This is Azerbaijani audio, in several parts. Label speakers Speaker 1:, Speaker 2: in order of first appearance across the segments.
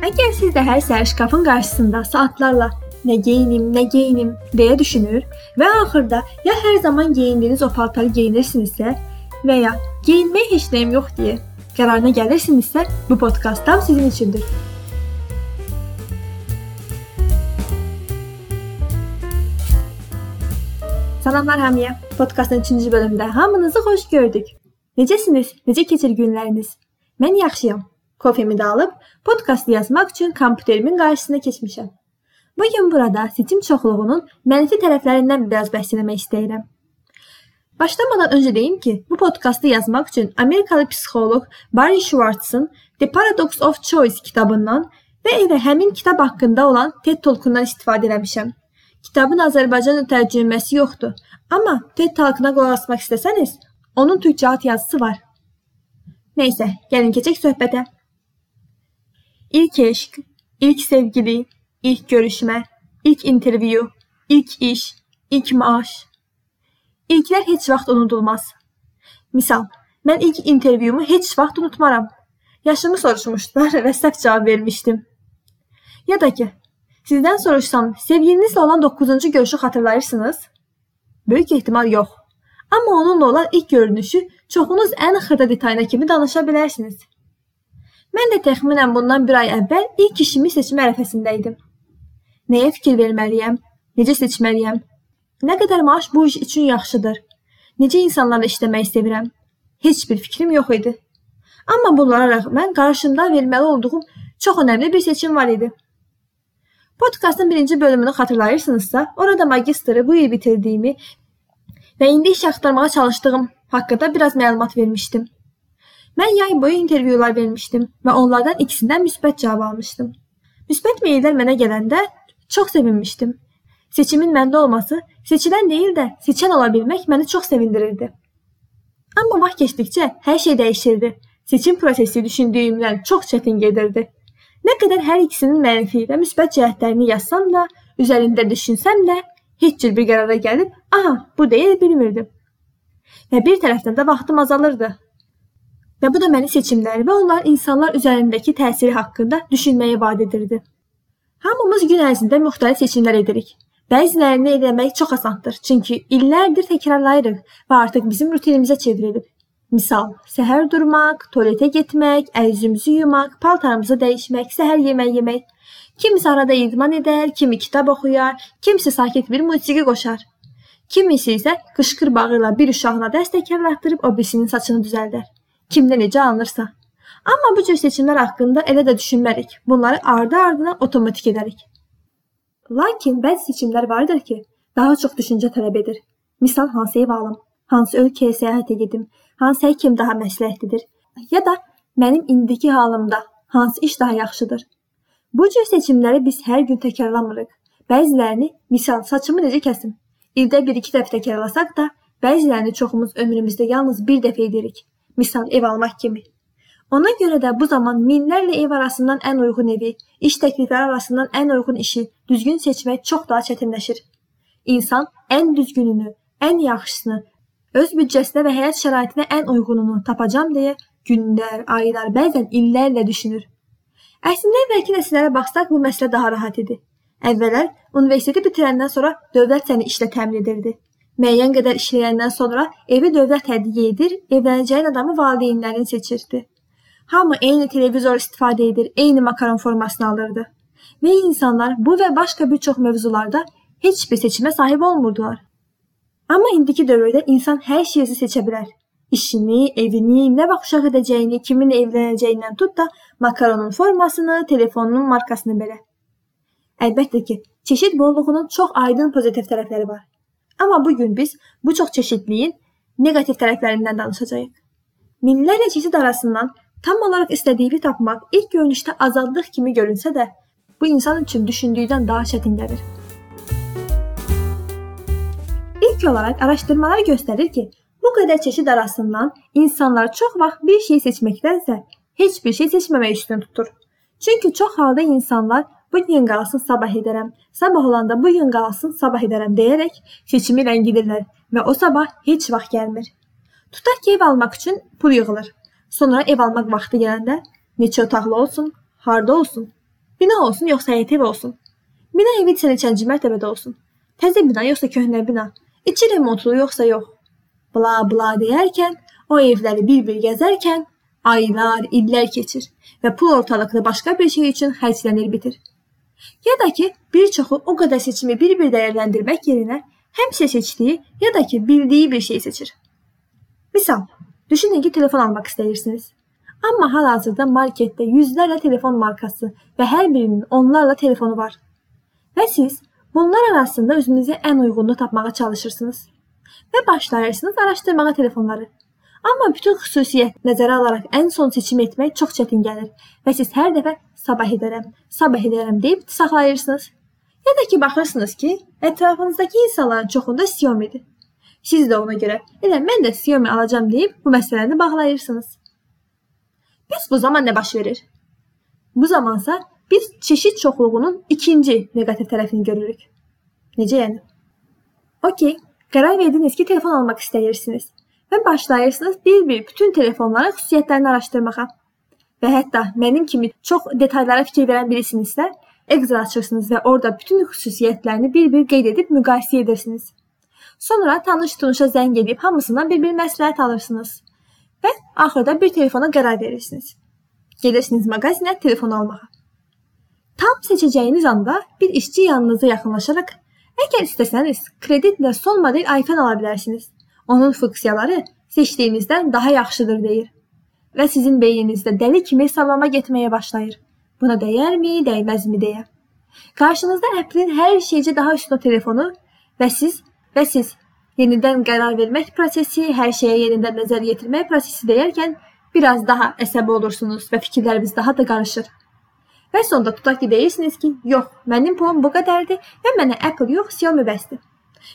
Speaker 1: Əgər siz də hər səhər şkafın qarşısında saatlarla nə geyinim, nə geyinim deyə düşünür və axırda ya hər zaman geyindiyiniz o paltarı geyinirsinizsə və ya geyinməyə heç nəyim yox deyə qərarına gəlirsinizsə, bu podkast tam sizin üçündür. Salamlar hamıya. Podkastın 3-cü bölümündə hamınızı xoş gördük. Necəsiniz? Necə keçir günləriniz? Mən yaxşıyam. Kofemi də alıb podkast yazmaq üçün kompüterimin qarşısına keçmişəm. Bu gün burada seçim çoxluğunun mənfi tərəflərindən biraz bəhs etmək istəyirəm. Başlamadan öncə deyim ki, bu podkastı yazmaq üçün Amerikalı psixoloq Barry Schwartz'ın The Paradox of Choice kitabından və elə həmin kitab haqqında olan TED Talk-undan istifadə etmişəm. Kitabın Azərbaycanca tərcüməsi yoxdur, amma TED Talk-una qulaq asmaq istəsəniz, onun türkçə alt yazısı var. Nəysə, gəlin keçək söhbətə. İlk eşq, ilk sevgili, ilk görüşmə, ilk intervyu, ilk iş, ilk maaş. İlklər heç vaxt unudulmaz. Misal, mən ilk intervyumu heç vaxt unutmaram. Yaşımı soruşmuşdular və səhv cavab vermişdim. Ya da ki, sizdən soruşsam, sevgilinizlə olan 9-cu görüşü xatırlayırsınız? Böyük ehtimal yox. Amma onunla olan ilk görünüşü çoxunuz ən xırda detayına kimi danışa bilərsiniz. Mən də təxminən bundan bir ay əvvəl ilk işimi seçmə ərəfəsində idim. Nəyə fikir verməliyəm? Necə seçməliyəm? Nə qədər maaş bu iş üçün yaxşıdır? Necə insanlarla işləməyi sevirəm? Heç bir fikrim yox idi. Amma bunlara rəğmən qarşımda verməli olduğum çox önəmli bir seçim var idi. Podkastın birinci bölümünü xatırlayırsınızsa, orada magistri bu il bitirdiyimi və indi iş axtarmağa çalışdığım haqqında biraz məlumat vermişdim. Mən yay boyu intervyular vermişdim və onlardan ikisindən müsbət cavab almışdım. Müsbət meyllər mənə gələndə çox sevinmişdim. Seçimin məndə olması, seçilən deyil də seçən ola bilmək məni çox sevindirirdi. Amma vaxt keçdikcə hər şey dəyişirdi. Seçim prosesi düşündüyümdən çox çətin gedirdi. Nə qədər hər ikisinin mənfi və müsbət cəhətlərini yazsam da, üzərində düşünsəm də, heç cür bir qərara gəlib, "Aha, bu deyil bilmirdim." Və bir tərəfdən də vaxtım azalırdı. Və bu da məni seçimləri və onların insanlar üzərindəki təsiri haqqında düşünməyə vadar edirdi. Hamımız gün ərzində müxtəlif seçimlər edirik. Bəzilərini etmək çox asandır, çünki illərdir təkrarlayırıq və artıq bizim rutinimizə çevrilib. Misal, səhər durmaq, tualetə getmək, əl-üzümüzü yumaq, paltarımızı dəyişmək, səhər yemək yemək. Kimisi arada idman edər, kimi kitab oxuyar, kimisi sakit bir musiqi qoşar. Kimisi isə qışqır bağı ilə bir uşağına dəst təkrarlatdırıb o birisinin saçını düzəldər kimdə necə alınırsa. Amma bu cür seçimlər haqqında elə də düşünmərik. Bunları ardı-ardına avtomatik edərik. Lakin bəzi seçimlər vardır ki, daha çox düşüncə tələb edir. Misal hansı ev alım, hansı ölkəyə səyahət edim, hansı həkim daha məsləhətlidir, ya da mənim indiki halımda hansı iş daha yaxşıdır. Bu cür seçimləri biz hər gün təkrarlamırıq. Bəzilərini, misal saçımı necə kəsim, ildə 1-2 dəfə təkrarlasaq da, bəzilərini çoxumuz ömrümüzdə yalnız bir dəfə edirik misal ev almaq kimi. Ona görə də bu zaman minlərlə ev arasından ən uyğun evi, iş təklifləri arasından ən uyğun işi düzgün seçmək çox daha çətinləşir. İnsan ən düzgününü, ən yaxşısını, öz büdcəsinə və həyat şəraitinə ən uyğununu tapacam deyə günlər, aylar, bəzən illərlə düşünür. Əslində əvvəlki nəsillərə baxsaq bu məsələ daha rahat idi. Əvvəllər universiteti bitirəndən sonra dövlət səni işlə təmin edirdi müəyyən qədər işləyəndən sonra evi dövlət hədiyyə edir, evlənəcəyin adamı valideynlərin seçirdi. Hamı eyni televizor istifadə edir, eyni makaron formasını alırdı. Və insanlar bu və başqa bir çox mövzularda heç bir seçimə sahib olmurdular. Amma indiki dövrdə insan hər şeyi seçə bilər. İşini, evini, nə vaxt uşaq edəcəyini, kiminlə evlənəcəyindən tut da makaronun formasını, telefonunun markasını belə. Əlbəttə ki, çeşid bolluğunun çox aydın pozitiv tərəfləri var. Amma bu gün biz bu çox çeşidliyin neqativ tərəflərindən danışacağıq. Minlərlə çeşid arasından tam olaraq istədiyini tapmaq ilk görünüşdə azadlıq kimi görünsə də, bu insan üçün düşündüyüdən daha çətin gəlir. İlk olaraq araşdırmalar göstərir ki, bu qədər çeşid arasından insanlar çox vaxt bir şey seçməkdənsə heç bir şey seçməmək üstün tutur. Çünki çox halda insanlar bu gün qalsın sabah edərəm, sabah olanda bu gün qalsın sabah edərəm deyərək seçimi ləngidirlər və o sabah heç vaxt gəlmir. Tutaq ki, ev almaq üçün pul yığılır. Sonra ev almaq vaxtı gələndə neçə otaqlı olsun, harda olsun, Bina olsun yoxsa həyət ev olsun? Bina evi neçənci mərtəbədə olsun? Təzə bina yoxsa köhnə bina? İçi remontlu yoxsa yox? Bla bla deyərkən, o evləri bir-bir gəzərkən aylar, illər keçir və pul ortalıqda başqa bir şey üçün xərclənir bitir. Ya da ki, bir çoxu o qədər seçimi bir-bir dəyərləndirmək yerinə həmişə seçdiyi ya da ki, bildiyi bir şey seçir. Misal, düşünün ki, telefon almaq istəyirsiniz. Amma hal-hazırda marketdə yüzlərlə telefon markası və hər birinin onlarla telefonu var. Və siz bunlar arasında özünüzə ən uyğununu tapmağa çalışırsınız və başlayırsınız araşdırmağa telefonları. Amma bütün xüsusiyyət nəzərə alaraq ən son seçim etmək çox çətin gəlir və siz hər dəfə sabah edərəm, sabah edərəm deyib saxlayırsınız. Ya da ki baxırsınız ki, ətrafınızdakı insanların çoxunda Xiaomi-dir. Siz də ona görə, elə mən də Xiaomi alacağam deyib bu məsələni bağlayırsınız. Bəs bu zaman nə baş verir? Bu zamansa biz çeşid çoxluğunun ikinci neqativ tərəfini görürük. Necə yəni? Okay, qərar verdiniz ki, telefon almaq istəyirsiniz və başlayırsınız bir-bir bütün telefonların xüsusiyyətlərini araşdırmağa. Və hətta mənim kimi çox detallara fikir verən birisinizsə, Excel açırsınız və orada bütün xüsusiyyətlərini bir-bir qeyd edib müqayisə edirsiniz. Sonra tanış tunuşa zəng edib hamısından bir-bir məsləhət alırsınız və axırda bir telefona qərar verirsiniz. Gedirsiniz mağazinə telefon almağa. Tam seçəcəyiniz anda bir işçi yanınıza yaxınlaşaraq, əgər istəsəniz, kreditlə son model iPhone ala bilərsiniz. Onun funksiyaları seçdiyinizdən daha yaxşıdır deyir. Və sizin beyninizdə dəli kimi hesablama getməyə başlayır. Buna dəyərmi, dəyməzmi deyə. Qarşınızda Apple-in hər şeycə daha üstün telefonu və siz və siz yenidən qərar vermək prosesi, hər şeyə yenidən nəzər yetirmək prosesi deyərkən biraz daha əsəbi olursunuz və fikirləriniz daha da qarışır. Və sonda tutaq ki, deyirsiniz ki, yox, mənim pulum bu qədərdir və mənə Apple yox, Xiaomi bəsdir.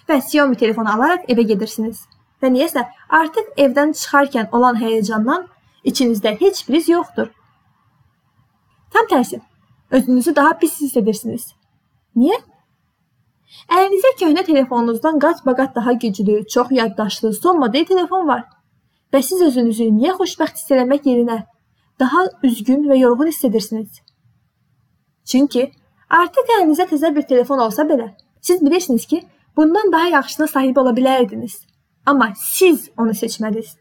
Speaker 1: Və Xiaomi telefonu alaraq evə gedirsiniz. Və niyəsə artıq evdən çıxarkən olan həyəcandan içinizdə heç biriz yoxdur. Tam tərsi, özünüzü daha pis hiss edirsiniz. Niyə? Əlinizdə köhnə telefonunuzdan qat-baqat daha güclü, çox yaddaşlı, son model telefon var. Və siz özünüzü niyə xoşbəxt hiss etmək yerinə daha üzgün və yorğun hiss edirsiniz? Çünki artıq əlinizdə təzə bir telefon olsa belə, siz bilirsiniz ki, bundan daha yaxşısına sahib ola bilərdiniz. Amma siz onu seçmədiniz.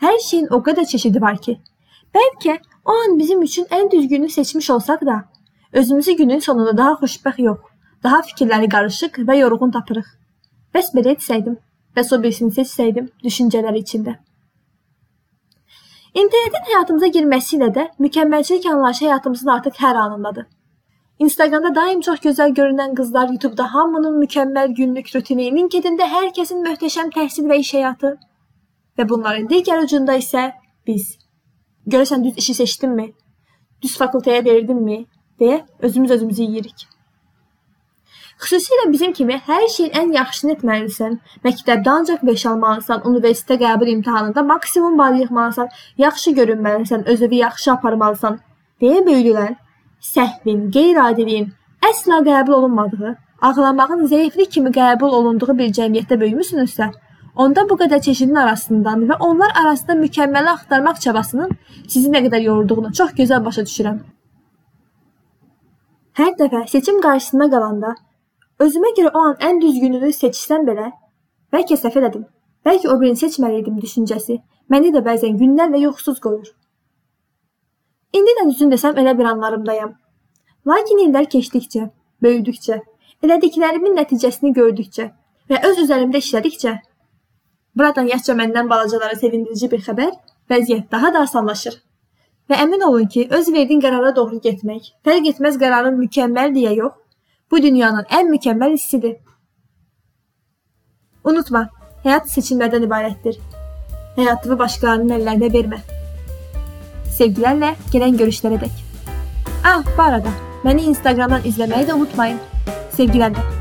Speaker 1: Hər şeyin o qədər çeşidi var ki, bəlkə o an bizim üçün ən düzgününü seçmiş olsaq da, özümüzü günün sonunda daha xoşbəxt yox, daha fikirləri qarışıq və yorğun tapırıq. Bəs belə etsəydim, bəs o birisini seçsəydim düşüncələri içində. İnternetin həyatımıza girməsi ilə də mükəmməlçilik anlayışı həyatımızın artıq hər anındadır. Instagramda daim çox gözəl görünən qızlar, YouTube-da hamının mükəmməl günlük rutini, LinkedIn-də hər kəsin möhtəşəm təhsil və iş həyatı və bunların digər ucunda isə biz. Görəsən düz işi seçdinmi? Düz fakültəyə verdinmi? deyə özümüz özümüzü yeyirik. Xüsusilə bizim kimi hər şeyin ən yaxşısını etməlisən. Məktəbdə ancaq 5 almalısan, universitetə qəbul imtahanında maksimum bal yığmalısan, yaxşı görünməlisən, özünü yaxşı aparmalısan deyə böyüdülən səhvin, qeyri-adiliyin əsla qəbul olunmadığı, ağlamağın zəiflik kimi qəbul olunduğu bir cəmiyyətdə böyümüsünüzsə, onda bu qədər çeşidin arasından və onlar arasında mükəmməli axtarmaq çabasının sizi nə qədər yorduğunu çox gözəl başa düşürəm. Hər dəfə seçim qarşısına qalanda özümə görə o an ən düzgününü seçsəm belə, bəlkə səhv elədim, bəlkə o birini seçməliydim düşüncəsi məni də bəzən günlərlə yoxsuz qoyur. İndi də düzün desəm elə bir anlarımdayam. Lakin illər keçdikcə, böyüdükcə, elədiklərimin nəticəsini gördükcə və öz üzərimdə işlədikcə, buradan yaşca məndən balacalara sevindirici bir xəbər, vəziyyət daha da asanlaşır. Və əmin olun ki, öz verdiyin qərara doğru getmək, fərq etməz qərarın mükəmməl deyə yox, bu dünyanın ən mükəmməl hissidir. Unutma, həyat seçimlərdən ibarətdir. Həyatını başqalarının əllərinə vermə. Sevgilerle gelen görüşlere dek. Ah bu arada beni Instagram'dan izlemeyi de unutmayın. Sevgilerle.